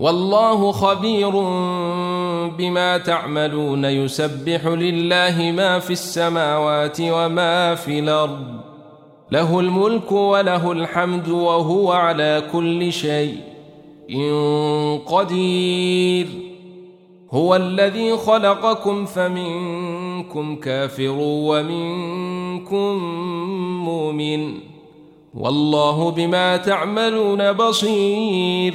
والله خبير بما تعملون يسبح لله ما في السماوات وما في الأرض. له الملك وله الحمد وهو على كل شيء قدير. هو الذي خلقكم فمنكم كافر ومنكم مؤمن. والله بما تعملون بصير.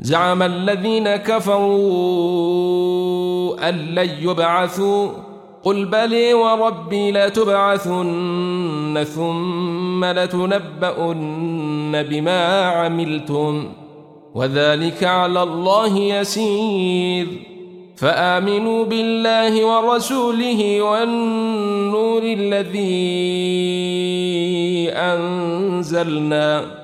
زعم الذين كفروا أن لن يبعثوا. قل بلي وربي لتبعثن ثم لتنبؤن بما عملتم. وذلك على الله يسير. فآمنوا بالله ورسوله والنور الذي أنزلنا.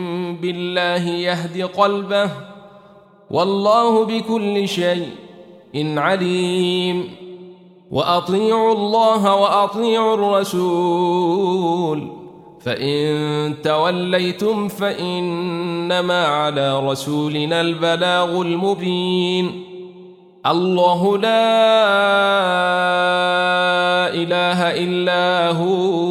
بالله يهد قلبه والله بكل شيء إن عليم. وأطيعوا الله وأطيعوا الرسول. فإن توليتم فإنما على رسولنا البلاغ المبين. الله لا إله إلا هو.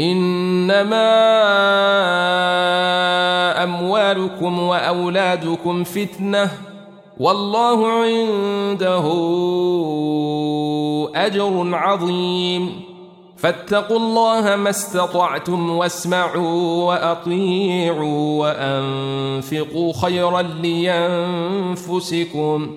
إنما أموالكم وأولادكم فتنة والله عنده أجر عظيم. فاتقوا الله ما استطعتم واسمعوا وأطيعوا وأنفقوا خيرا لينفسكم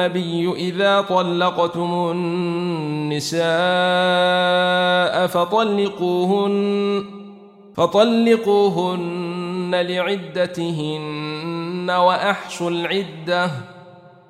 النبي إذا طلقتم النساء فطلقوهن فطلقوهن لعدتهن وأحصوا العدة.